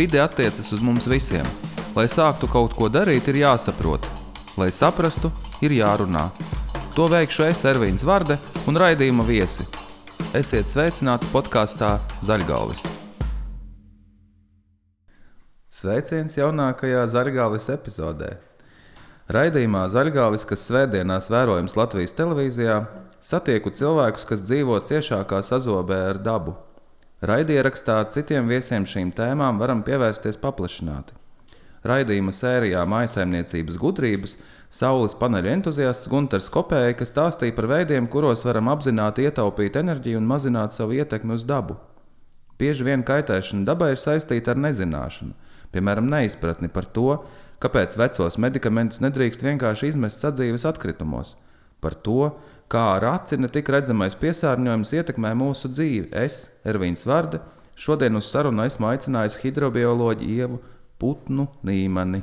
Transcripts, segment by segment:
Vide attiecas uz mums visiem. Lai sāktu kaut ko darīt, ir jāsaprot. Lai saprastu, ir jārunā. To veikšu es, Ervīns Varde un raidījuma viesi. Esiet sveicināti podkāstā Zaļgalvis. Sveiciens jaunākajā Zaļgalvis epizodē. Raidījumā Zaļgalvis, kas svētdienās vērojams Latvijas televīzijā, satieku cilvēkus, kas dzīvo ciešākā sazobē ar dabu. Raidierakstā ar citiem viesiem šīm tēmām varam pievērsties paplašināti. Raidījuma sērijā Maisaimniecības gudrības Saules paneļa entuziasts Gunārs Kopēja, kas stāstīja par veidiem, kuros varam apzināti ietaupīt enerģiju un mazināt savu ietekmi uz dabu. Bieži vien kaitēšana dabai ir saistīta ar nezināšanu, piemēram, neizpratni par to, kāpēc vecos medikamentus nedrīkst vienkārši izmest sadzīves atkritumos, par to, kā ar aci ne tik redzamais piesārņojums ietekmē mūsu dzīvi. Es, Ervīns Vārde, šodien uz sarunu esmu aicinājis hidrobioloģu Ievu Putnu Nīmani.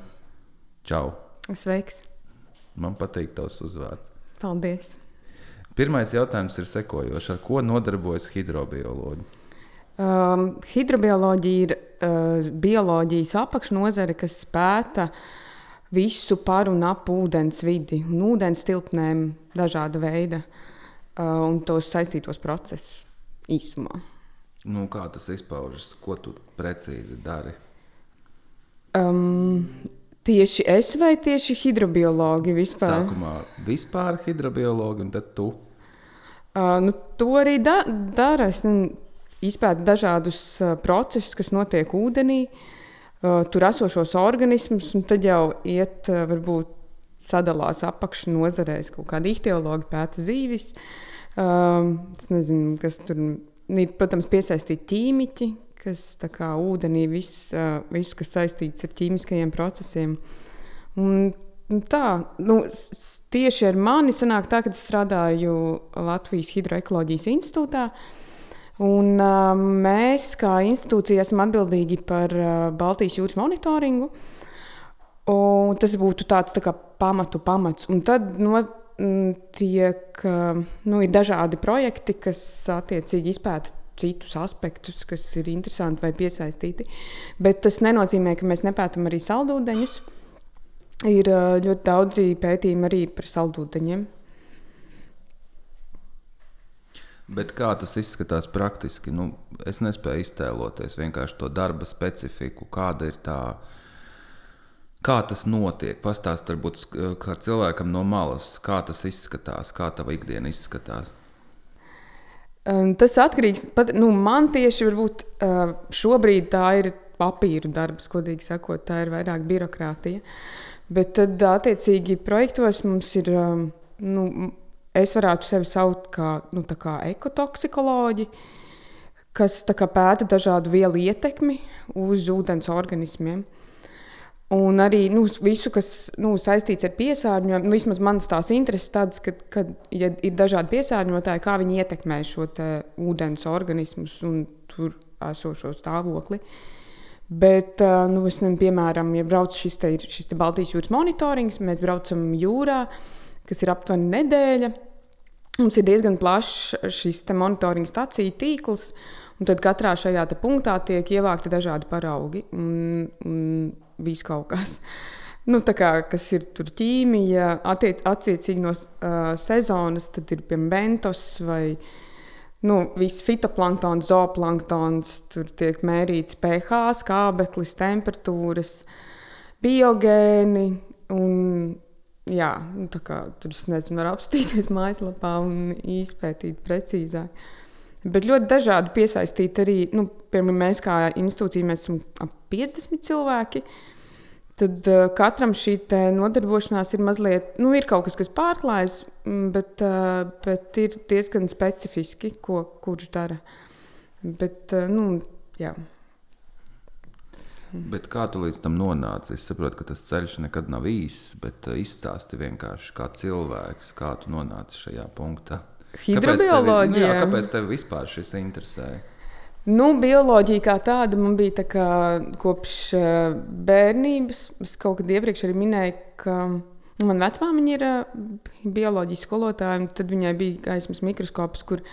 Čau! Sveiks! Man patīk tavs uzvārds. Paldies! Pirmais jautājums ir sekojošs. Ar ko nodarbojas hidrobioloģija? Um, hidrobioloģija ir uh, bioloģijas apakšnodare, kas pēta visu par un ap ūdens vidi un ūdens tilpnēm dažāda veida uh, un tos saistītos procesus īsumā. Nu, kā tas izpaužas? Ko tu precīzi dari? Um, tieši es vai tieši hidrobiologi vispār? Sākumā vispār hidrobiologi un tad tu. Uh, nu, to arī da dara. Es izpētu dažādus uh, procesus, kas notiek ūdenī, uh, tur esošos organismus, un tad jau iet, uh, varbūt sadalās apakšu nozarēs. Kaut kāda ihtiologa pēta zīvis. Uh, es nezinu, kas tur ir. Protams, piesaistīti ķīmiķi, kas kā, ūdenī viss, uh, viss, kas saistīts ar ķīmiskajiem procesiem. Un, tā, nu, tieši ar mani sanāk tā, ka es strādāju Latvijas Hidroekoloģijas institūtā. Un, uh, mēs, kā institūcija, esam atbildīgi par uh, Baltijas jūras monitoringu. Un tas būtu tāds tā kā pamatu pamats. Un tad no, tiek, nu, ir dažādi projekti, kas attiecīgi izpēta citus aspektus, kas ir interesanti vai piesaistīti. Bet tas nenozīmē, ka mēs nepētām arī saldūdeņus. Ir ļoti daudzi pētījumi arī par saldūdeņiem. Bet kā tas izskatās praktiski? Nu, es nespēju iztēloties vienkārši to darba specifiku, kāda ir tā. Kā tas notiek? Pastāstiet, varbūt kā cilvēkam no malas, kā tas izskatās, kā tā ikdiena izskatās. Tas atkarīgs no nu, man tieši varbūt, šobrīd tā ir papīra darbs, godīgi sakot, tā ir vairāk birokrātija. Bet tad, attiecīgi, projektos mums ir, nu, es varētu sevi saukt par nu, ekotoksikoloģiju, kas kā, pēta dažādu vielu ietekmi uz ūdens organismiem. Un arī nu, visu, kas nu, saistīts ar piesārņojumu, nu, vismaz manas tās intereses, tādas, ka, ka ja ir dažādi piesārņotāji, kā viņi ietekmē šo ūdens organismus un tur esošo stāvokli. Bet, nu, es nezinu, piemēram, ja brauc šis, te, šis te Baltijas jūras monitorings, mēs braucam jūrā, kas ir aptuveni nedēļa. Mums ir diezgan plašs šis monitoringa stāciju tīkls, un katrā šajā punktā tiek ievākti dažādi paraugi. Un, un viss kaut kas. Nu, kā, kas ir tur ķīmija, attiec, attiecīgi no uh, sezonas, tad ir piemēram bentos vai nu, viss fitoplanktons, zooplanktons, tur tiek mērīts pH, skābeklis, temperatūras, biogēni. Un, jā, nu, kā, tur es nezinu, var apstīties mājaslapā un izpētīt precīzāk. Bet ļoti dažādi piesaistīti arī, nu, piemēram, mēs kā institūcija, mēs esam ap 50 cilvēki. Tad uh, katram šī nodarbošanās ir mazliet, nu, ir kaut kas, kas pārklājas, mm, bet, uh, bet ir diezgan specifiski, ko kurš dara. Bet, uh, nu, jā. Bet kā tu līdz tam nonāci? Es saprotu, ka tas ceļš nekad nav īss, bet izstāsti vienkārši kā cilvēks, kā tu nonāci šajā punktā. Hidrobioloģija. Kāpēc tevi, nu jā, kāpēc tev vispār šis interesēja? Nu, bioloģija kā tāda man bija tā kā kopš uh, bērnības. Es kaut kad iepriekš arī minēju, ka nu, manā vecmāmiņa ir uh, bioloģijas skolotāja, un tad viņai bija gaismas mikroskops, kur,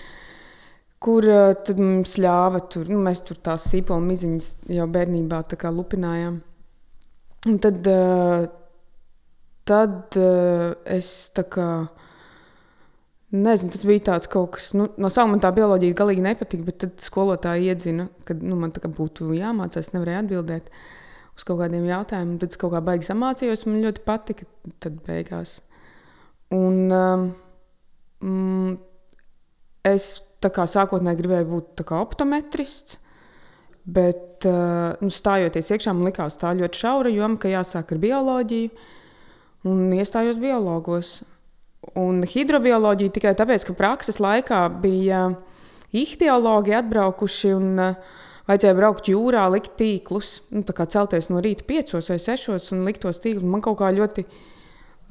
kur uh, tad mums ļāva tur, nu, mēs tur tās sīpola miziņas jau bērnībā tā kā lupinājām. Un tad, uh, tad uh, es tā kā, nezinu, tas bija tāds kaut kas, nu, no sākuma tā bioloģija galīgi nepatika, bet tad skolotāja iedzina, ka nu, man tā kā būtu jāmācās, nevarēja atbildēt uz kaut kādiem jautājumiem. Tad es kaut kā baigi samācījos, man ļoti patika tad beigās. Un um, es tā kā sākotnēji gribēju būt optometrists. Bet, uh, nu, stājoties iekšā, man likās tā ļoti šaura joma, ka jāsāk ar bioloģiju. Un iestājos biologos. Un hidrobioloģija tikai tāpēc, ka prakses laikā bija ihtiologi atbraukuši un uh, vajadzēja braukt jūrā, likt tīklus. Nu, tā kā celties no rīta piecos vai sešos un likt tos tīklus. Man kaut kā ļoti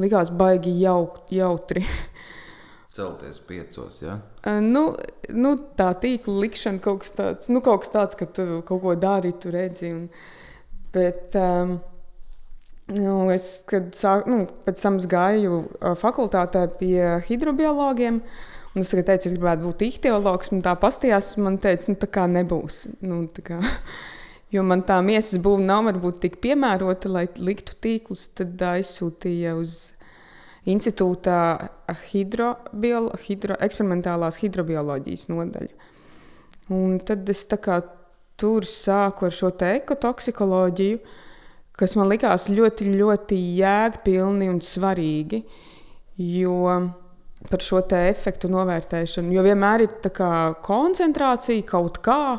likās baigi jauk, jautri. Celties piecos, ja? Uh, nu, nu, tā tīkla likšana kaut kas tāds, nu, kaut kas tāds ka tu kaut ko dari, tu redzi. Un, bet, um, nu, es, kad sāk, nu, pēc tam gāju fakultātē pie hidrobiologiem, un es teicu, es gribētu būt ihtiologs, un tā pastījās, man teica, nu, tā kā nebūs. Nu, tā kā, jo man tā miesas būva nav varbūt tik piemērota, lai liktu tīklus, tad aizsūtīja uz institūtā hidrobiolo, hidro, eksperimentālās hidrobioloģijas nodaļu. Un tad es tur sāku ar šo ekotoksikoloģiju, kas man likās ļoti, ļoti jēgpilni un svarīgi. Jo par šo efektu novērtēšanu, jo vienmēr ir koncentrācija kaut kā,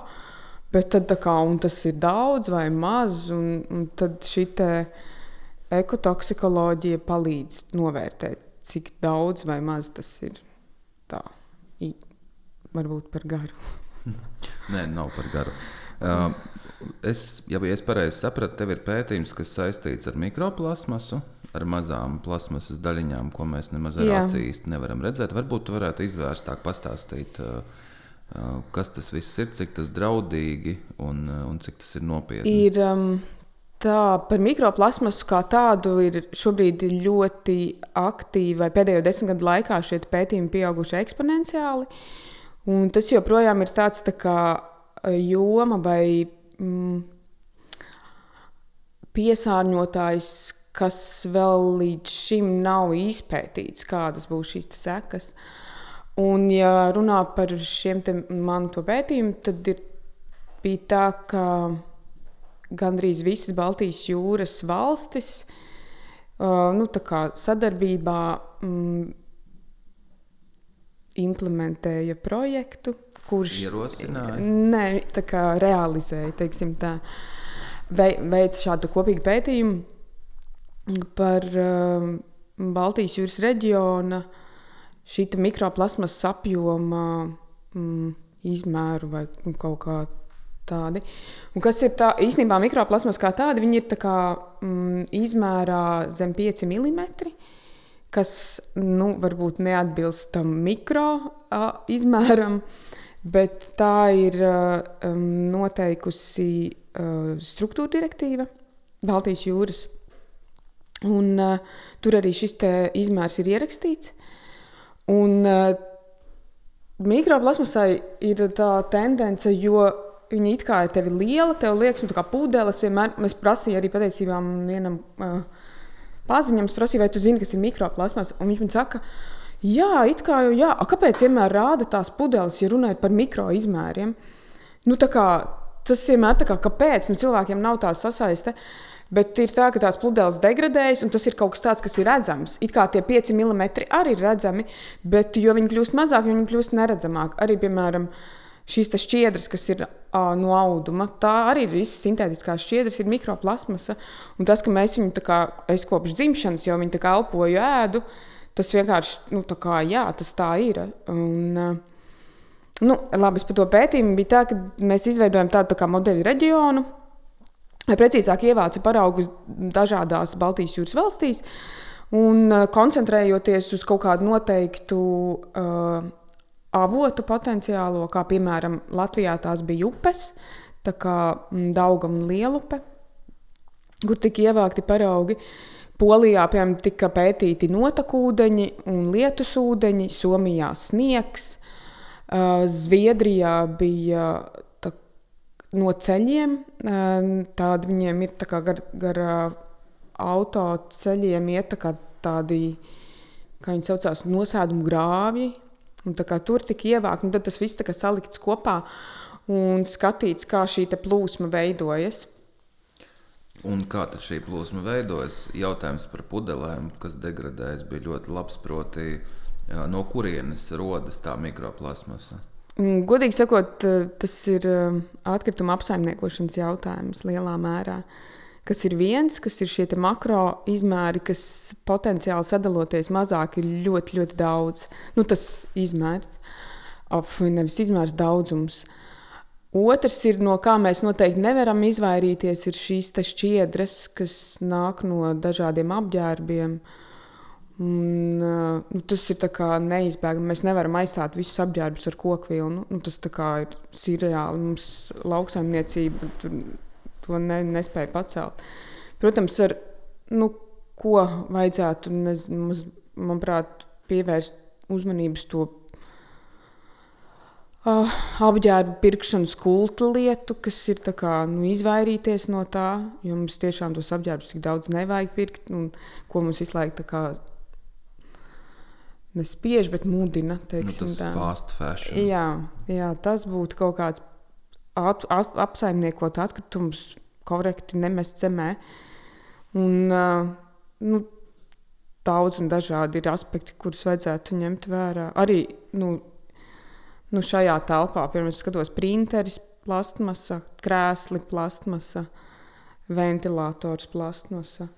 bet tad kā, tas ir daudz vai maz, un, un tad šī ekotoksikoloģija palīdz novērtēt, cik daudz vai maz tas ir. Tā varbūt par garu. Nē, nav par garu. Uh, es, ja es pareizi sapratu, tev ir pētījums, kas saistīts ar mikroplasmasu, ar mazām plasmasas daļiņām, ko mēs nemaz ar acīm īsti nevaram redzēt. Varbūt tu varētu izvērstāk pastāstīt, uh, uh, kas tas viss ir, cik tas draudīgi un, uh, un cik tas ir nopietni. Ir, um, Tā par mikroplasmasu kā tādu ir šobrīd ļoti aktīva, pēdējo desmit gadu laikā šie pētījumi pieauguši eksponenciāli. Un tas joprojām ir tāds tā kā e, joma vai mm, piesārņotājs, kas vēl līdz šim nav izpētīts, kādas būs šīs sekas. Un, ja runā par šiem manu pētījumiem, tad ir, bija tā, ka gandrīz visas Baltijas jūras valstis uh, nu, sadarbībā mm, implementēja projektu, kurš ierosināja? Ne, realizēja, teiksim, tā, veids šādu kopīgu pētījumu par uh, Baltijas jūras reģiona šī mikroplasmas apjoma mm, izmēru vai kaut kādu tādi. Un kas ir tā, īstenībā mikroplasmas kā tādi, viņi ir tā kā, mm, izmērā zem 5 mm, kas nu, varbūt neatbilst tam mikro uh, izmēram, bet tā ir um, noteikusi uh, struktūra direktīva Baltijas jūras. Un, uh, tur arī šis izmērs ir ierakstīts. Un, uh, Mikroplasmasai ir tā tendence, jo Viņa it kā ir tevi liela, tev liekas, nu, kā pudeles. Vienmēr mēs prasījām arī pateicībā vienam uh, paziņam, prasīja, vai tu zini, kas ir mikroplasmas. Un viņš man saka, jā, it kā jau, jā, A, kāpēc vienmēr rāda tās pudeles, ja runājot par mikro izmēriem? Nu, kā, tas vienmēr tā kā kāpēc nu, cilvēkiem nav tā sasaiste. Bet ir tā, ka tās pudeles degradējas, un tas ir kaut kas tāds, kas ir redzams. It kā tie 5 mm arī ir redzami, bet jo viņi kļūst mazāki, viņi kļūst neredzamāki. Arī, piemēram, uh, šīs šķiedras, kas ir uh, no auduma, tā arī ir visas sintētiskās šķiedras, ir mikroplasmasa. Un tas, ka mēs viņu kā, es kopš dzimšanas jau viņu elpoju, ēdu, tas vienkārši nu, tā kā, jā, tas tā ir. Un, uh, nu, labi, par to pētījumu bija tā, ka mēs izveidojam tādu tā modeļu reģionu, precīzāk ievāca paraugus dažādās Baltijas jūras valstīs. Un koncentrējoties uz kaut kādu noteiktu uh, avotu potenciālo, kā piemēram Latvijā tās bija upes, tā kā mm, Daugam un Lielupe, kur tika ievākti paraugi. Polijā piemēram, tika pētīti notekūdeņi un lietusūdeņi, Somijā sniegs, Zviedrijā bija tā, no ceļiem, tādi viņiem ir tā kā gar, gar autoceļiem, iet tā kā tādi, kā viņi saucās, nosēdumu grāvji. Un, kā, tur tika ievākts, un tas viss tika salikts kopā un skatīts, kā šī plūsma veidojas. Un kā tad šī plūsma veidojas? Jautājums par pudelēm, kas degradējas, bija ļoti labs. Proti, no kurienes rodas tā mikroplasmasa? Mm, godīgi sakot, tas ir um, atkrituma apsaimniekošanas jautājums lielā mērā. Kas ir viens, kas ir šie makro izmēri, kas potenciāli sadaloties mazāk, ir ļoti, ļoti daudz. Nu, tas izmērs, of, nevis izmērs, daudzums. Otrs ir, no kā mēs noteikti nevaram izvairīties, ir šīs šķiedras, kas nāk no dažādiem apģērbiem. Un, nu, tas ir neizbēgami. Mēs nevaram aizstāt visus apģērbus ar koku vilnu. Nu, tas ir sirreāli. Mums lauksaimniecība to ne, nespēja pacelt. Protams, ar nu, ko vajadzētu, nezinu, manuprāt, pievērst uzmanību to uh, apģērba pirkšanas kulta lietu, kas ir kā, nu, izvairīties no tā, jo mums tiešām tos apģērbus tik daudz nevajag pirkt, un ko mums visu laiku kā, nespiež, bet mudina. Teiksim, nu, tas fast fashion. Jā, jā, tas būtu kaut kāds at, at, apsaimniekot atkritumus, korekti nemest zemē. Un, uh, nu, daudz un dažādi ir aspekti, kurus vajadzētu ņemt vērā. Arī nu, nu, šajā telpā, piemēram, skatos printeris, plastmasa, krēsli, plastmasa, ventilators, plastmasa.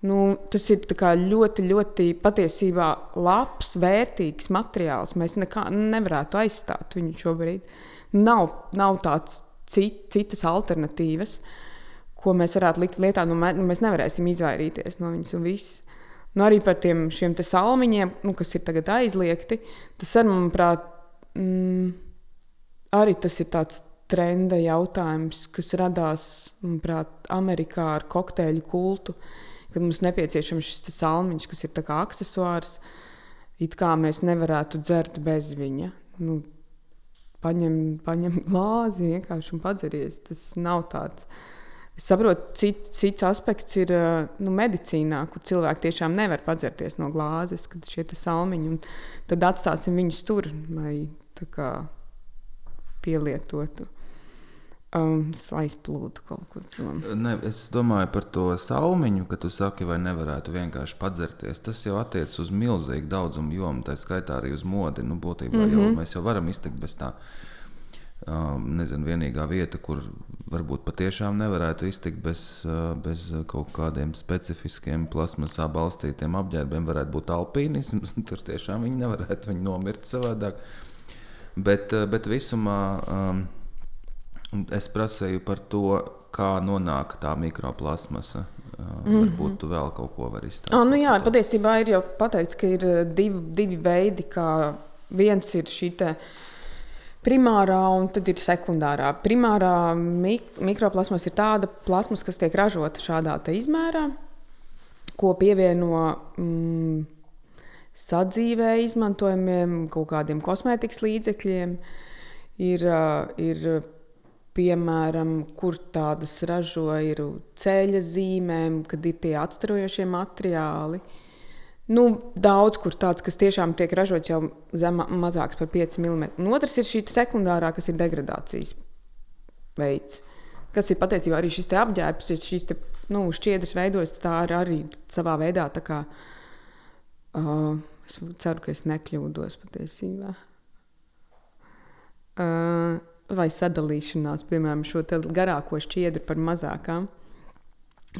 Nu, tas ir ļoti, ļoti patiesībā labs, vērtīgs materiāls. Mēs nekā nevarētu aizstāt viņu šobrīd. Nav, nav tādas cit, citas alternatīvas, ko mēs varētu likt lietā. Nu, mē, nu, mēs nevarēsim izvairīties no viņas un viss. Nu, arī par tiem salmiņiem, nu, kas ir tagad aizliegti, tas arī, manuprāt, mm, arī tas ir tāds trenda jautājums, kas radās manuprāt, Amerikā ar kokteļu kultu, kad mums nepieciešams šis salmiņš, kas ir kā accessors. It kā mēs nevarētu dzert bez viņa. Nu, paņem, paņem glāzi vienkārši un padzeries. Tas nav tāds. Es saprotu, cits, cits aspekts ir nu, medicīnā, kur cilvēki tiešām nevar padzerties no glāzes, kad šie salmiņi, un tad atstāsim viņus tur, lai kā, pielietotu. Um, aizplūdu kaut kur prom. Ne, es domāju par to salmiņu, ka tu saki, vai nevarētu vienkārši padzerties. Tas jau attiecas uz milzīgu daudzumu jomu, tā skaitā arī uz modi. Nu, būtībā mm -hmm. jau, mhm. mēs jau varam iztikt bez tā. Um, nezinu, vienīgā vieta, kur varbūt patiešām nevarētu iztikt bez, uh, bez kaut kādiem specifiskiem plasmasā balstītiem apģērbiem, varētu būt alpīnisms. Tur tiešām viņi nevarētu viņi nomirt savādāk. Uh, Bet, eh, bet visumā um, es prasīju par to, kā nonāk tā mikroplasmasa. Mm -hmm. Varbūt tu vēl kaut ko vari izteikt. Ah, nu jā, patiesībā ir jau pateikts, ka ir divi, divi veidi. Viens ir šī primārā un tad ir sekundārā. Primārā mik mikroplasmas ir tāda plasmas, kas tiek ražota šādā izmērā, ko pievieno. Mm, sadzīvē izmantojamiem kaut kādiem kosmētikas līdzekļiem. Ir, ir piemēram, kur tādas ražo, ir ceļa zīmēm, kad ir tie atstarojošie materiāli. Nu, daudz kur tāds, kas tiešām tiek ražots jau zem, mazāks par 5 mm. Un otrs ir šī sekundārā, kas ir degradācijas veids. Kas ir patiesībā arī šis apģērbs, ir šīs te, nu, šķiedras veidojas, tā ir arī savā veidā tā kā Uh, es ceru, ka es nekļūdos patiesībā. Uh, vai sadalīšanās, piemēram, šo garāko šķiedru par mazākām.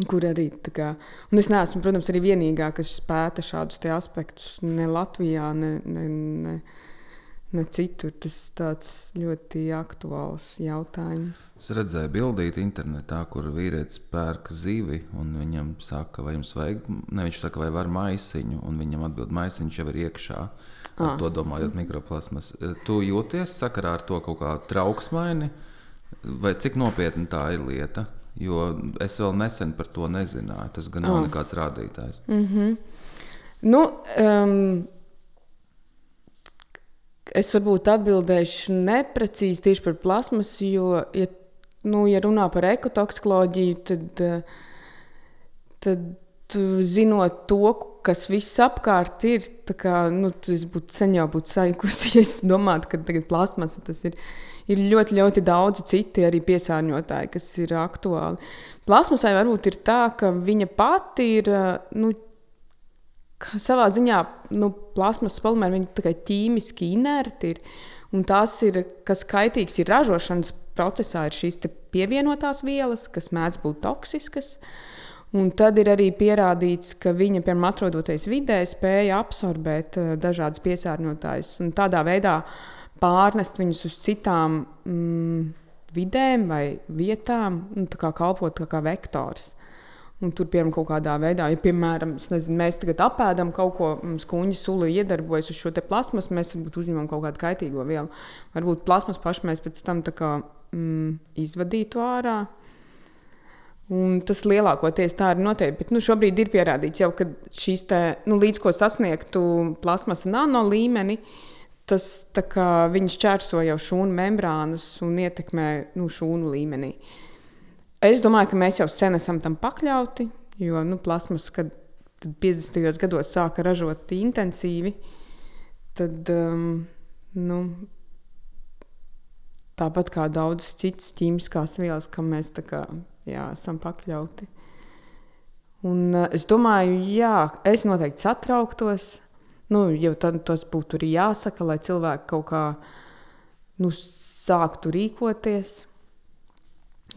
Kur arī tā kā, un es neesmu, protams, arī vienīgā, kas pēta šādus aspektus ne Latvijā, ne, ne, ne, ne citur. Tas ir ļoti aktuāls jautājums. Es redzēju bildīti internetā, kur vīrietis pērk zivi, un viņam saka, vai jums vajag, ne viņš saka, vai var maisiņu, un viņam atbild, maisiņš jau ir iekšā. Ar ah. to domājot, mikroplasmas. Tu jūties sakarā ar to kaut kā trauksmaini, vai cik nopietna tā ir lieta? Jo es vēl nesen par to nezināju. Tas gan nav ah. nekāds rādītājs. Mm -hmm. nu, um, es varbūt atbildēšu neprecīzi tieši par plasmasu, jo, ja, nu, ja runā par ekotoksikoloģiju, tad, tad zinot to, kas viss apkārt ir, kā, nu, es būtu sen jau būtu saikusi, ja es domātu, ka tagad plasmasa tas ir. Ir ļoti, ļoti daudz citi arī piesārņotāji, kas ir aktuāli. Plasmasai varbūt ir tā, ka viņa pati ir nu, savā ziņā nu, plasmasas polimēri tikai ķīmiski inerti. Ir, un tās ir, kas kaitīgs ir ražošanas procesā, ir šīs pievienotās vielas, kas mēdz būt toksiskas. Un tad ir arī pierādīts, ka viņa, piemēram, atrodoties vidē, spēja absorbēt uh, dažādus piesārņotājus un tādā veidā pārnest viņus uz citām mm, vidēm vai vietām, un kā kalpot kā, kā vektors. Un tur, piemēram, kaut kādā veidā, ja piemēram, nezinu, mēs tagad apēdam kaut ko, mums kuģi sula iedarbojas uz šo plasmas, mēs varbūt uzņemam kaut kādu kaitīgo vielu. Varbūt plasmas paši mēs pēc tam kā, mm, izvadītu ārā. Un tas lielākoties tā ir noteikti. Bet nu, šobrīd ir pierādīts, jau, ka šīs te, nu, līdz ko sasniegtu plasmas nano līmeni, tas kā, čērso jau šūnu membrānas un ietekmē nu, šūnu līmenī. Es domāju, ka mēs jau sen esam tam pakļauti, jo nu, plasmas, kad 50. gados sāka ražot intensīvi, tad um, nu, tāpat kā daudzas citas ķīmiskās vielas, kam mēs kā, jā, esam pakļauti. Un, uh, es domāju, jā, es noteikti satrauktos. Nu, jau tad tas būtu arī jāsaka, lai cilvēki kaut kā nu, sāktu rīkoties.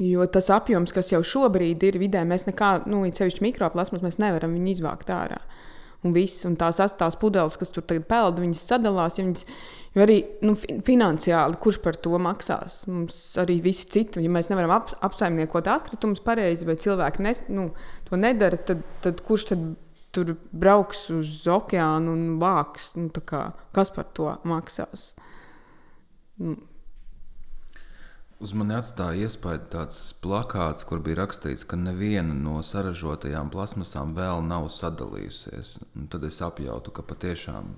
Jo tas apjoms, kas jau šobrīd ir vidē, mēs nekā, nu, īpaši mikroplasmas, mēs nevaram viņu izvākt ārā. Un, viss, un tās astās pudeles, kas tur tagad peld, viņas sadalās. Ja viņas, jo arī nu, finansiāli, kurš par to maksās? Mums arī visi citi, ja mēs nevaram ap, apsaimniekot atkritumus pareizi, vai cilvēki nes, nu, to nedara, tad, tad kurš tad tur brauks uz okeānu un vāks? Nu, kā, kas par to maksās? Nu, Uz mani atstāja iespēja tāds plakāts, kur bija rakstīts, ka neviena no saražotajām plasmasām vēl nav sadalījusies. Un tad es apjautu, ka patiešām.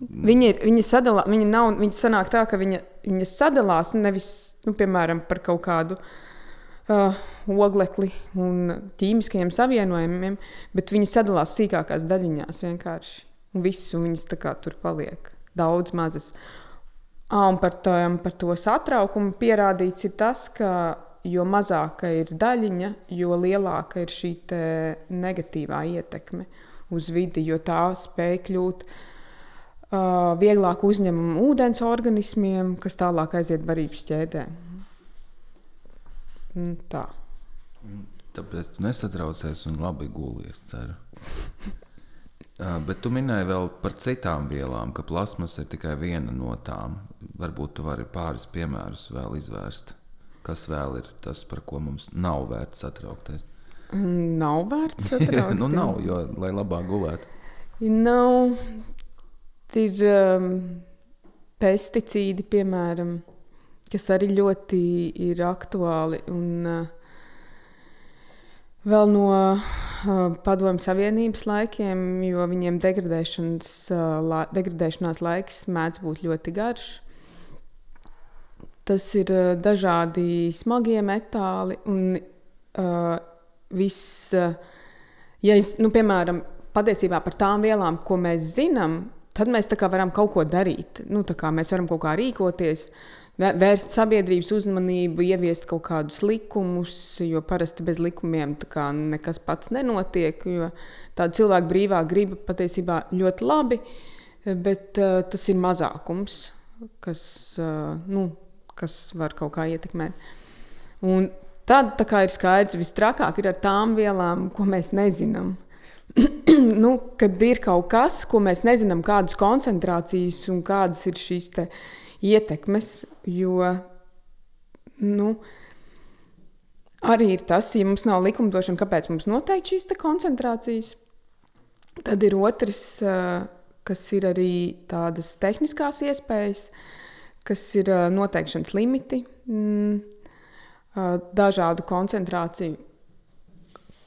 Viņi ir, viņi sadalā, viņi nav, viņi sanāk tā, ka viņa, viņa sadalās nevis, nu, piemēram, par kaut kādu uh, oglekli un ķīmiskajiem savienojumiem, bet viņi sadalās sīkākās daļiņās vienkārši. Un viss, un viņas tur paliek daudz mazas. À, un par, to, par to satraukumu pierādīts ir tas, ka jo mazāka ir daļiņa, jo lielāka ir šī negatīvā ietekme uz vidi, jo tā spēj kļūt uh, vieglāk uzņemama ūdens organismiem, kas tālāk aiziet barības ķēdē. Tā. Tāpēc tu nesatraucies un labi gulies, ceru. Bet tu minēji vēl par citām vielām, ka plasmas ir tikai viena no tām. Varbūt tu vari pāris piemērus vēl izvērst. Kas vēl ir tas, par ko mums nav vērts satraukties? Nav vērts satraukties. nu, nav, jo lai labāk gulētu. Nav. Ir um, pesticīdi, piemēram, kas arī ļoti ir aktuāli. Un, uh, Vēl no uh, Padomju Savienības laikiem, jo viņiem degradēšanas, uh, la, degradēšanās laiks mēdz būt ļoti garš. Tas ir uh, dažādi smagie metāli un uh, viss, uh, ja es, nu, piemēram, patiesībā par tām vielām, ko mēs zinām, tad mēs varam kaut ko darīt. Nu, mēs varam kaut kā rīkoties. Vērst sabiedrības uzmanību, ieviest kaut kādus likumus, jo parasti bez likumiem nekas pats nenotiek. Tāda cilvēka brīvā griba patiesībā ļoti labi, bet uh, tas ir mazākums, kas, uh, nu, kas var kaut kā ietekmēt. Un tad ir skaidrs, ka visstrakāk ir ar tām vielām, ko mēs nezinām. nu, kad ir kaut kas, ko mēs nezinām, kādas koncentrācijas un kādas ir šīs ietekmes, jo nu, arī ir tas, ja mums nav likumdošana, kāpēc mums noteikti šīs koncentrācijas. Tad ir otrs, kas ir arī tādas tehniskās iespējas, kas ir noteikšanas limiti, mm, dažādu koncentrāciju.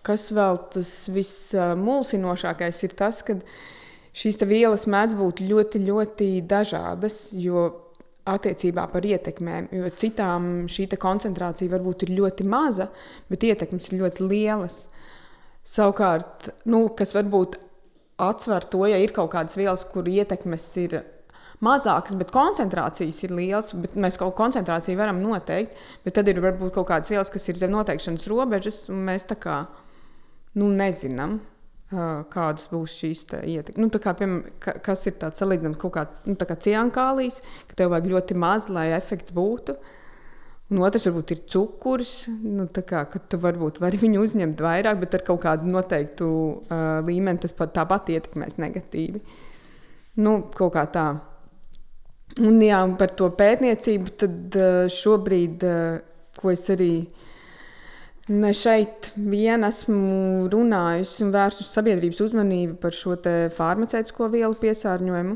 Kas vēl tas vismulsinošākais ir tas, ka šīs vielas mēdz būt ļoti, ļoti dažādas, jo attiecībā par ietekmēm, jo citām šī koncentrācija varbūt ir ļoti maza, bet ietekmes ir ļoti lielas. Savukārt, nu, kas varbūt atsver to, ja ir kaut kādas vielas, kur ietekmes ir mazākas, bet koncentrācijas ir lielas, bet mēs kaut kādu koncentrāciju varam noteikt. Tad ir varbūt kaut kādas vielas, kas ir zem noteikšanas robežas, un mēs tā kā nu, nezinām. Kādas būs šīs ietekmes? Nu, kā, piemēram, kas ir tāds salīdzinājums, kaut kāds nu, kā ciankālijas, ka tev vajag ļoti maz, lai efekts būtu. Un otrs varbūt ir cukurs. Nu, kā, tu varbūt vari viņu uzņemt vairāk, bet ar kaut kādu noteiktu uh, līmeni tas pat tāpat ietekmēs negatīvi. Nu, kaut kā tā. Un jā, par to pētniecību, tad uh, šobrīd, uh, ko es arī ne šeit vien esmu runājusi un vērsus sabiedrības uzmanību par šo farmaceitisko vielu piesārņojumu,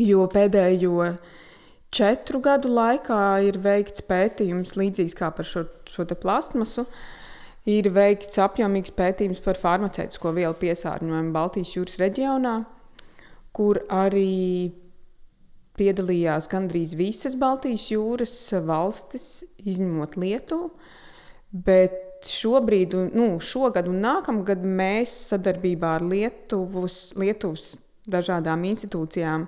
jo pēdējo četru gadu laikā ir veikts pētījums līdzīgs kā par šo, šo plasmasu. Ir veikts apjomīgs pētījums par farmaceitisko vielu piesārņojumu Baltijas jūras reģionā, kur arī piedalījās gandrīz visas Baltijas jūras valstis, izņemot Lietuvu. Bet šobrīd, nu, šogad un nākamgad mēs sadarbībā ar Lietuvas, Lietuvas dažādām institūcijām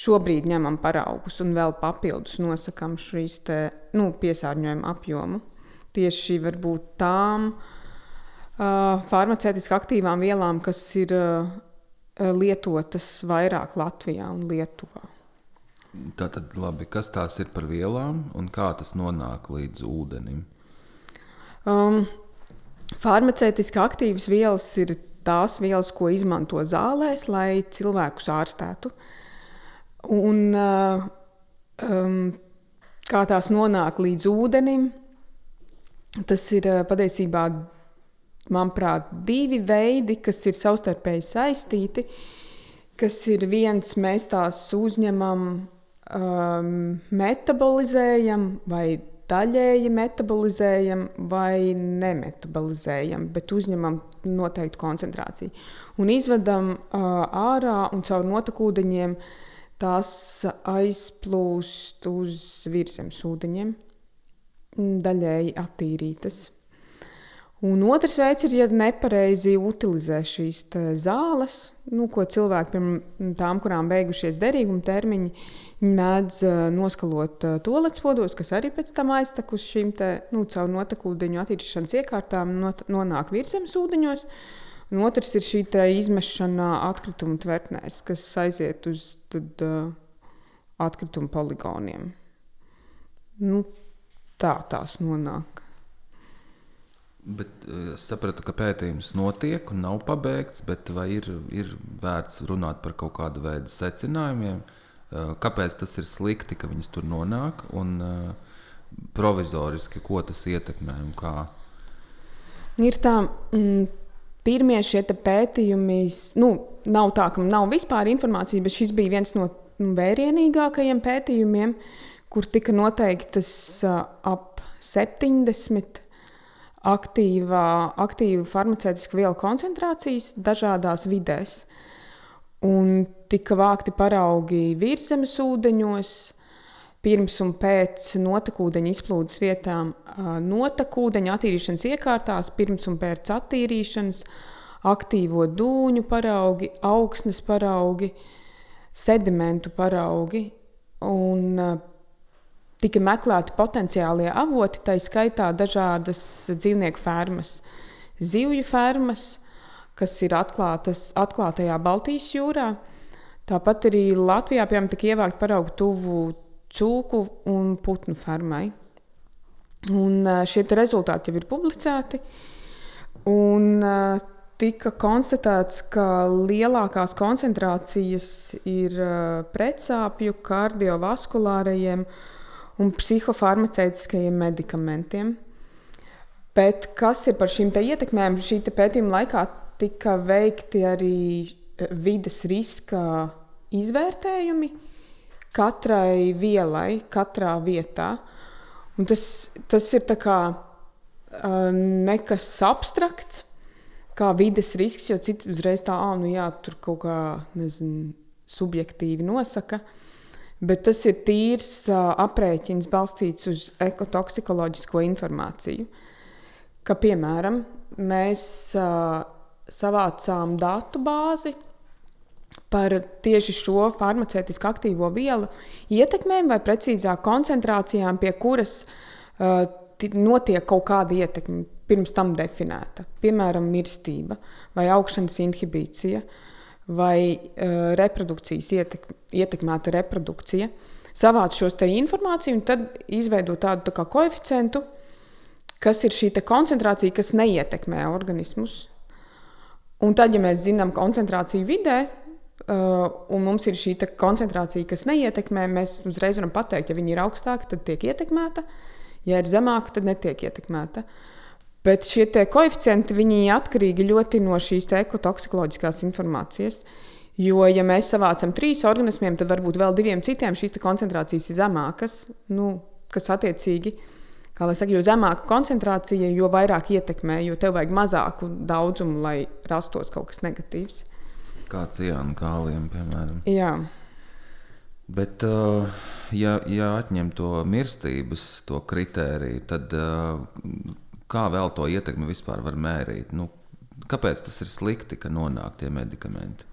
šobrīd ņemam paraugus un vēl papildus nosakām šīs te, nu, piesārņojuma apjomu. Tieši varbūt tām uh, farmaceitiski aktīvām vielām, kas ir uh, lietotas vairāk Latvijā un Lietuvā. Tātad, labi, kas tās ir par vielām un kā tas nonāk līdz ūdenim? Um, farmaceitiski aktīvas vielas ir tās vielas, ko izmanto zālēs, lai cilvēkus ārstētu. Un, uh, um, kā tās nonāk līdz ūdenim, tas ir uh, patiesībā, manuprāt, divi veidi, kas ir savstarpēji saistīti. Kas ir viens, mēs tās uzņemam um, metabolizējam vai daļēji metabolizējam vai nemetabolizējam, bet uzņemam noteiktu koncentrāciju. Un izvedam uh, ārā un caur notekūdeņiem tās aizplūst uz virsmas ūdeņiem, daļēji attīrītas. Un otrs veids ir, ja nepareizi utilizē šīs zāles, nu, ko cilvēki, piemēram, tām, kurām beigušies derīguma termiņi, mēdz noskalot toaletspodos, kas arī pēc tam aiztek uz šīm te, nu, caur notekūdeņu attīrīšanas iekārtām, not, nonāk virsmas ūdeņos. Un otrs ir šī izmešana atkrituma tvertnēs, kas aiziet uz tad, uh, atkrituma poligoniem. Nu, tā tās nonāk. Bet es sapratu, ka pētījums notiek un nav pabeigts, bet vai ir, ir vērts runāt par kaut kādu veidu secinājumiem, eh, kāpēc tas ir slikti, ka viņas tur nonāk un eh, provizoriski, ko tas ietekmē un kā? Ir tā, mm, pirmie šie pētījumi, nu, nav tā, ka nav vispār informācijas, bet šis bija viens no nu, vērienīgākajiem pētījumiem, kur tika noteiktas ap 70 aktīvā, aktīvu farmaceitisku vielu koncentrācijas dažādās vidēs. Un tika vākti paraugi virsmas ūdeņos, pirms un pēc notekūdeņa izplūdes vietām, notekūdeņa attīrīšanas iekārtās, pirms un pēc attīrīšanas, aktīvo dūņu paraugi, augsnes paraugi, sedimentu paraugi. Un tika meklēti potenciālie avoti, tā skaitā dažādas dzīvnieku fermas, zivju fermas, kas ir atklātas atklātajā Baltijas jūrā. Tāpat arī Latvijā piemēram, tika ievākta paraugu tuvu cūku un putnu fermai. Un šie rezultāti jau ir publicēti. Un, tika konstatēts, ka lielākās koncentrācijas ir pretsāpju, kardiovaskulārajiem un psihofarmaceitiskajiem medikamentiem. Bet kas ir par šīm ietekmēm? Šī pētījuma laikā tika veikti arī vidas riska izvērtējumi katrai vielai, katrā vietā. Un tas, tas ir kā, uh, nekas abstrakts, kā vides risks, jo citi uzreiz tā, ah, nu jā, tur kaut kā, nezinu, subjektīvi nosaka. Bet tas ir tīrs uh, aprēķins balstīts uz ekotoksikoloģisko informāciju. Ka, piemēram, mēs uh, savācām datu bāzi par tieši šo farmaceitisku aktīvo vielu ietekmēm, vai precīzāk koncentrācijām, pie kuras uh, notiek kaut kāda ietekme pirms tam definēta. Piemēram, mirstība vai augšanas inhibīcija vai uh, reprodukcijas ietek, ietekmēta reprodukcija. Savāc šos te informāciju un tad izveido tādu tā kā koeficientu, kas ir šī koncentrācija, kas neietekmē organismus. Un tad, ja mēs zinām koncentrāciju vidē, uh, un mums ir šī koncentrācija, kas neietekmē, mēs uzreiz varam pateikt, ja viņi ir augstāki, tad tiek ietekmēta, ja ir zemāka, tad netiek ietekmēta. Bet šie koeficienti atkarīgi ļoti no šīs ekotoksikoloģiskās informācijas. Jo, ja mēs savācam trīs organismiem, tad varbūt vēl diviem citiem šīs koncentrācijas ir zemākas, nu, kas attiecīgi ir kā lai saka, jo zemāka koncentrācija, jo vairāk ietekmē, jo tev vajag mazāku daudzumu, lai rastos kaut kas negatīvs. Kā ciāna kāliem, piemēram. Jā. Bet, uh, ja, ja atņem to mirstības, to kritēriju, tad uh, kā vēl to ietekmi vispār var mērīt? Nu, kāpēc tas ir slikti, ka nonāk tie medikamenti?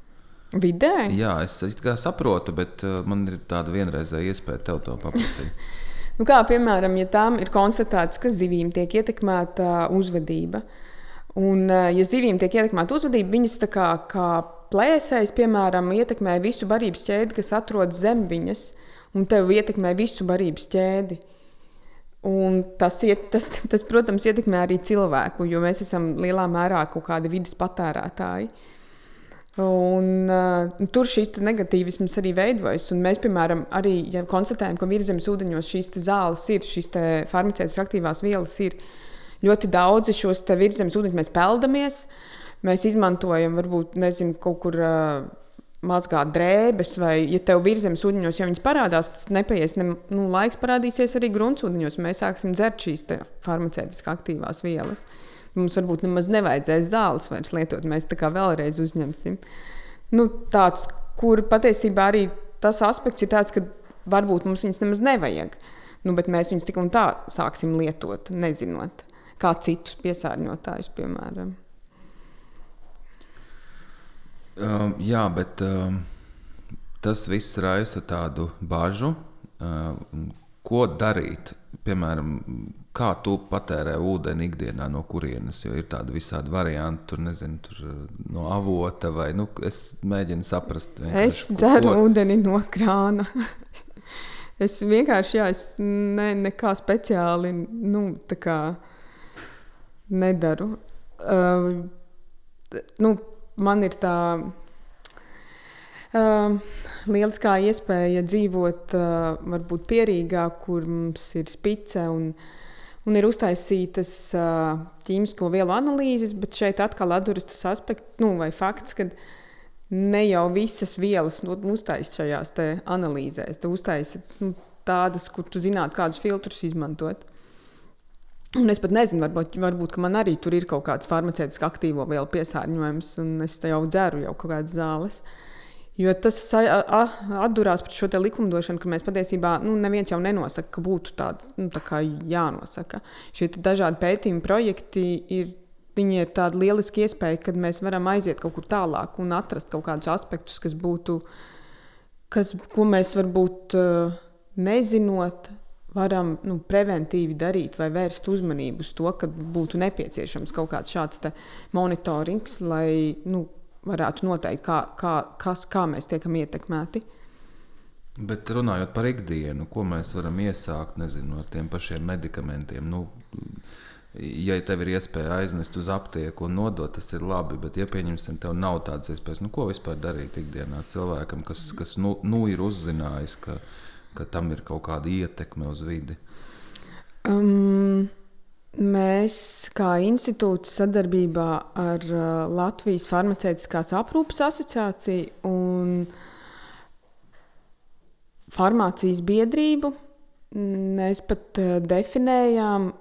Vidē? Jā, es, es saprotu, bet uh, man ir tāda vienreizēja iespēja tev to paprasīt. Nu, kā piemēram, ja tām ir konstatēts, ka zivīm tiek ietekmēta uzvedība. Un, eh, ja zivīm tiek ietekmēta uzvedība, viņas kā, kā plēsējas, piemēram, ietekmē visu barības ķēdi, kas atrodas zem viņas, un tev ietekmē visu barības ķēdi. Un tas, iet, tas, tas, protams, ietekmē arī cilvēku, jo mēs esam lielā mērā kaut kādi vidas patērētāji. Uh, Un, uh, tur šīs negatīvisms arī veidojas. Mēs, piemēram, arī ja konstatējam, ka virsmas ūdeņos šīs zāles ir, šīs farmaceitiskas aktīvās vielas ir ļoti daudz. Šos virsmas ūdeņus mēs peldamies. Mēs izmantojam, varbūt, nezinu, kaut kur. Uh, mazgāt drēbes, vai, ja tev virsmas ūdeņos jau parādās, tas nepaies, ne, nu, laiks parādīsies arī gruntsūdeņos. Mēs sāksim dzert šīs farmaceitiski aktīvās vielas. Mums varbūt nemaz nevajadzēs zāles vairs lietot. Mēs tā kā vēlreiz uzņemsim. Nu, tāds, kur patiesībā arī tas aspekts ir tāds, ka varbūt mums viņas nemaz nevajag. Nu, bet mēs viņus tik un tā sāksim lietot, nezinot, kā citus piesārņotājus, piemēram. Um, jā, bet um, tas viss raisa tādu bažu. Um, ko darīt? Piemēram, kā tu patērē ūdeni ikdienā, no kurienes, jo ir tādi visādi varianti, tur nezinu, tur eh, no avota vai, nu, es mēģinu saprast. Es dzeru ko... ūdeni no krāna. es vienkārši, jā, es ne, nekā speciāli, nu, kā nedaru. Uh, nu, man ir tā uh, lieliskā iespēja dzīvot uh, varbūt pierīgā, kur mums ir spice un un ir uztaisītas uh, ķīmisko vielu analīzes, bet šeit atkal atduras tas aspekts, nu, vai fakts, ka ne jau visas vielas nu, uztaisīt šajās analīzēs. Tu uztaisi nu, tādas, kur tu zinātu, kādus filtrus izmantot. Un es pat nezinu, varbūt, varbūt man arī tur ir kaut kāds farmaceitiski aktīvo vielu piesārņojums, un es jau dzeru jau kaut kādas zāles. Jo tas atdurās pret šo likumdošanu, ka mēs patiesībā nu, neviens jau nenosaka, ka būtu tāds nu, tā jānosaka. Šie dažādi pētījumi projekti ir. Ir tāda lieliska iespēja, kad mēs varam aiziet kaut kur tālāk un atrast kaut kādus aspektus, kas būtu, kas, ko mēs varbūt nezinot, varam nu, preventīvi darīt vai vērst uzmanību uz to, ka būtu nepieciešams kaut kāds šāds monitorings, lai nu, varētu noteikt, kā, kā, kas, kā mēs tiekam ietekmēti. Bet runājot par ikdienu, ko mēs varam iesākt nezinu, ar tiem pašiem medikamentiem. Nu, ja tev ir iespēja aiznest uz aptieku un nodot, tas ir labi. Bet, ja pieņemsim, tev nav tādas iespējas, nu, ko vispār darīt ikdienā cilvēkam, kas, kas nu, nu ir uzzinājis, ka, ka tam ir kaut kāda ietekme uz vidi? Um, Mēs, kā institūts, sadarbībā ar uh, Latvijas farmaceitiskās aprūpes asociāciju un farmācijas biedrību, mēs pat uh, definējām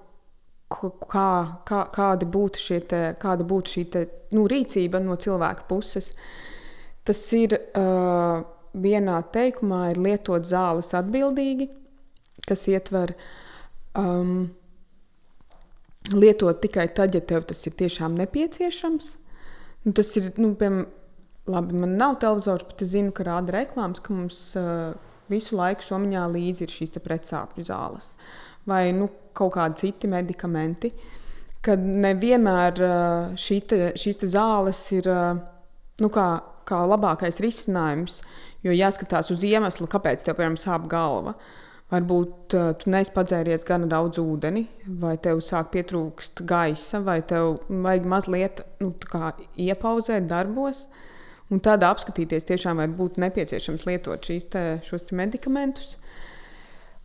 kā, kā, kāda būtu, te, kāda būtu šī te, nu, rīcība no cilvēka puses. Tas ir uh, vienā teikumā, ir lietot zāles atbildīgi, kas ietver um, lietot tikai tad, ja tev tas ir tiešām nepieciešams. Nu, tas ir, nu, piemēram, labi, man nav televizors, bet es zinu, ka rāda reklāmas, ka mums uh, visu laiku somiņā līdzi ir šīs pretsāpju zāles. Uh, vai nu, kaut kādi citi medikamenti. Kad nevienmēr šī te, šīs te zāles ir nu, kā, kā labākais risinājums, jo jāskatās uz iemeslu, kāpēc tev piemēram sāp galva. Varbūt uh, tu neesi padzēries gana daudz ūdeni, vai tev sāk pietrūkst gaisa, vai tev vajag mazliet nu, iepauzēt darbos. Un tad apskatīties, tiešām, vai būtu nepieciešams lietot šīs te, šos te medikamentus.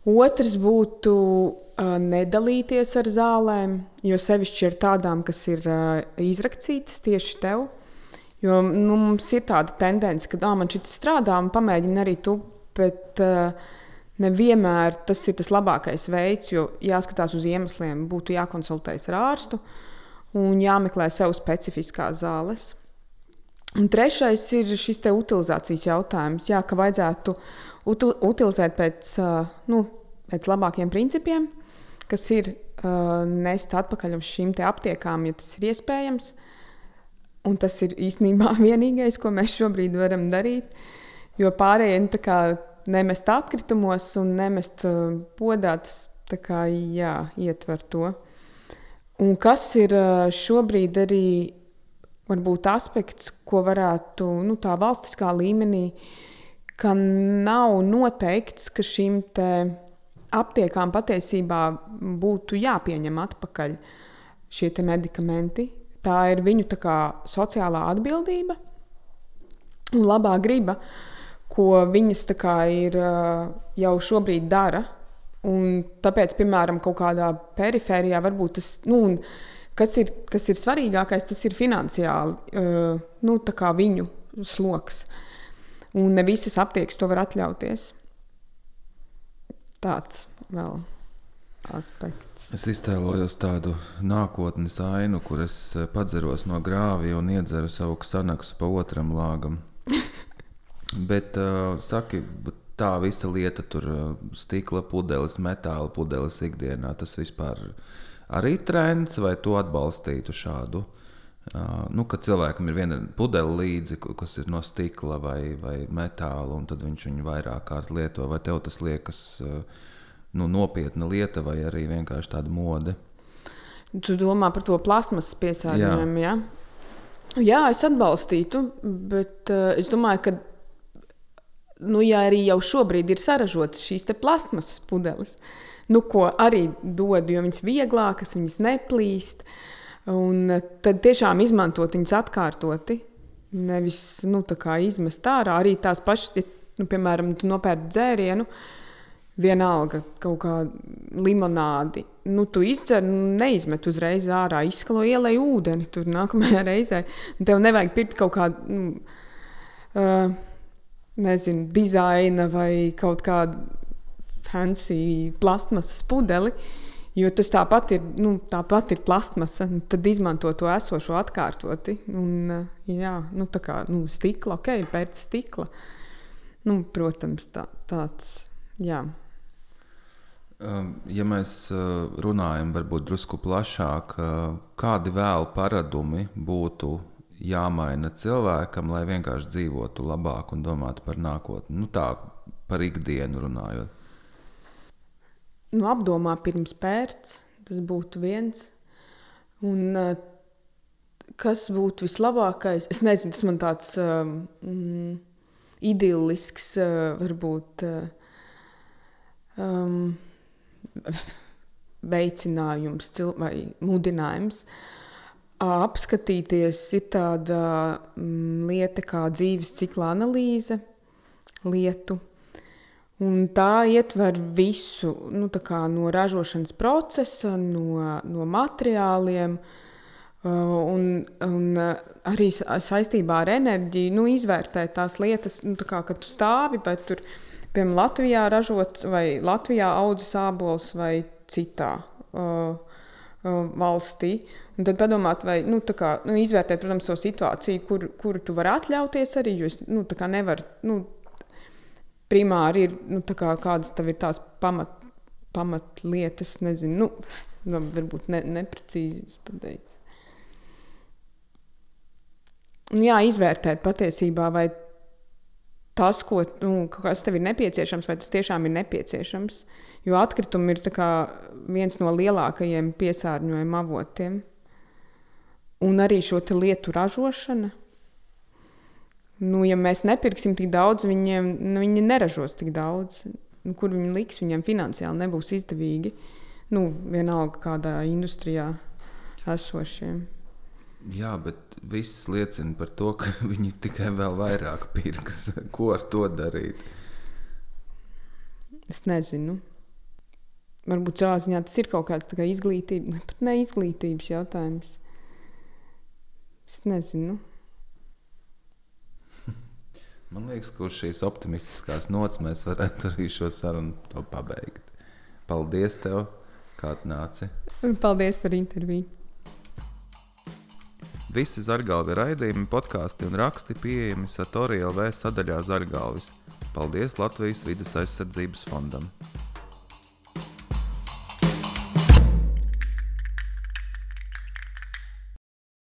Otrs būtu uh, nedalīties ar zālēm, jo sevišķi ar tādām, kas ir uh, izrakstītas tieši tev. Jo nu, mums ir tāda tendence, ka ah, man šis strādā, un pamēģini arī tu. Bet uh, nevienmēr tas ir tas labākais veids, jo jāskatās uz iemesliem, būtu jākonsultējas ar ārstu un jāmeklē sev specifiskās zāles. Un trešais ir šis utilizācijas jautājums. Jā, ka vajadzētu util, utilizēt pēc, nu, pēc labākiem principiem, kas ir uh, nest atpakaļ uz šīm aptiekām, ja tas ir iespējams. Un tas ir īstenībā vienīgais, ko mēs šobrīd varam darīt. Jo pārējie nu, nemest atkritumos un nemest uh, podā, tas kā, jā, ietver to. Un kas ir uh, šobrīd arī varbūt aspekts, ko varētu nu, tā valstiskā līmenī ka nav noteikts, ka šīm aptiekām patiesībā būtu jāpieņem atpakaļ šie medikamenti. Tā ir viņu tā kā, sociālā atbildība un labā griba, ko viņas kā, ir, jau šobrīd dara. Un tāpēc, piemēram, kaut kādā perifērijā varbūt tas, nu, kas ir, kas ir svarīgākais, tas ir finansiāli nu, viņu sloks. Un ne visas aptiekas to var atļauties. Tāds vēl aspekts. Es iztēlojos tādu nākotnes ainu, kur es eh, padzeros no grāvja un iedzeru savu sanaksu pa otram lāgam. Bet, uh, saki, tā visa lieta, tur uh, stikla pudeles, metāla pudeles ikdienā, tas vispār arī trends, vai tu atbalstītu šādu? Uh, nu, kad cilvēkam ir viena pudele līdzi, kas ir no stikla vai, vai metāla, un tad viņš viņu vairāk kārt lieto, vai tev tas liekas uh, nu, nopietna lieta, vai arī vienkārši tāda mode? Tu domā par to plasmasas piesārņojumu, jā. jā? Jā, es atbalstītu, bet uh, es domāju, ka, nu, ja arī jau šobrīd ir saražotas šīs plasmasas pudeles, nu, ko arī dod, jo viņas vieglākas, viņas neplīst. Uh, Un tad tiešām izmantot viņus atkārtoti, nevis nu, izmest ārā. Arī tās pašas, ja, nu, piemēram, tu nopērci dzērienu, vienalga kaut kāda limonādi. Nu, tu izdzer, nu, neizmet uzreiz ārā, izskalo ielai ūdeni. Tur nākamajā reizē tev nevajag pirkt kaut kādu, nu, uh, nezinu, dizaina vai kaut kādu fancy plastmasas pudeli. Uh, Jo tas tāpat ir, nu, tāpat ir plastmasa, nu, tad izmanto to esošo atkārtoti. Un, eh, jā, nu, tā kā nu, stikla, ok, pēc stikla. Nu, protams, tā, tāds. Jā. Um, ja mēs uh, runājam varbūt drusku plašāk, uh, kādi vēl paradumi būtu jāmaina cilvēkam, lai vienkārši dzīvotu labāk un domātu par nākotni? Nu, tā par ikdienu runājot nu, apdomā pirms pērts. Tas būtu viens. Un, uh, kas būtu vislabākais? Es nezinu, tas man tāds um, mm, idyllisks, uh, varbūt uh, um, veicinājums vai mudinājums. Apskatīties ir tāda mm, lieta kā dzīves cikla analīze, lietu Un tā ietver visu nu, no ražošanas procesa, no, no materiāliem. Un, un arī saistībā ar enerģiju nu, izvērtēt tās lietas, nu, tā kā tu stāvi, bet tur, piemēram, Latvijā ražot vai Latvijā audzes ābols vai citā uh, uh, valstī. Un tad padomāt, vai nu, kā, nu, izvērtēt, protams, to situāciju, kur, kuru tu vari atļauties arī. Jo es nu, nevaru, nu, primāri ir nu, kā, kādas tev ir tās pamat, pamatlietas, nezinu, nu, nu, varbūt ne, neprecīzi pateikts. Jā, izvērtēt patiesībā, vai tas, ko, nu, kas tev ir nepieciešams, vai tas tiešām ir nepieciešams. Jo atkritumi ir viens no lielākajiem piesārņojuma avotiem. Un arī šo lietu ražošana. Nu, ja mēs nepirksim tik daudz, viņiem, nu, viņi neražos tik daudz. Nu, kur viņi liks, viņiem finansiāli nebūs izdevīgi. Nu, vienalga kādā industrijā esošiem. Jā, bet viss liecina par to, ka viņi tikai vēl vairāk pirks. Ko ar to darīt? Es nezinu. Varbūt savā ziņā tas ir kaut kāds kā izglītības, ne, pat ne izglītības jautājums. Es nezinu. Man liekas, ka uz šīs optimistiskās nots mēs varētu arī šo sarunu pabeigt. Paldies, tev, kā atnāci. Paldies par interviju. Visi zargalvi raidījumi, podkāsti un raksti pieejami Satorija LV sadaļā Zargalvis. Paldies Latvijas vidas aizsardzības fondam!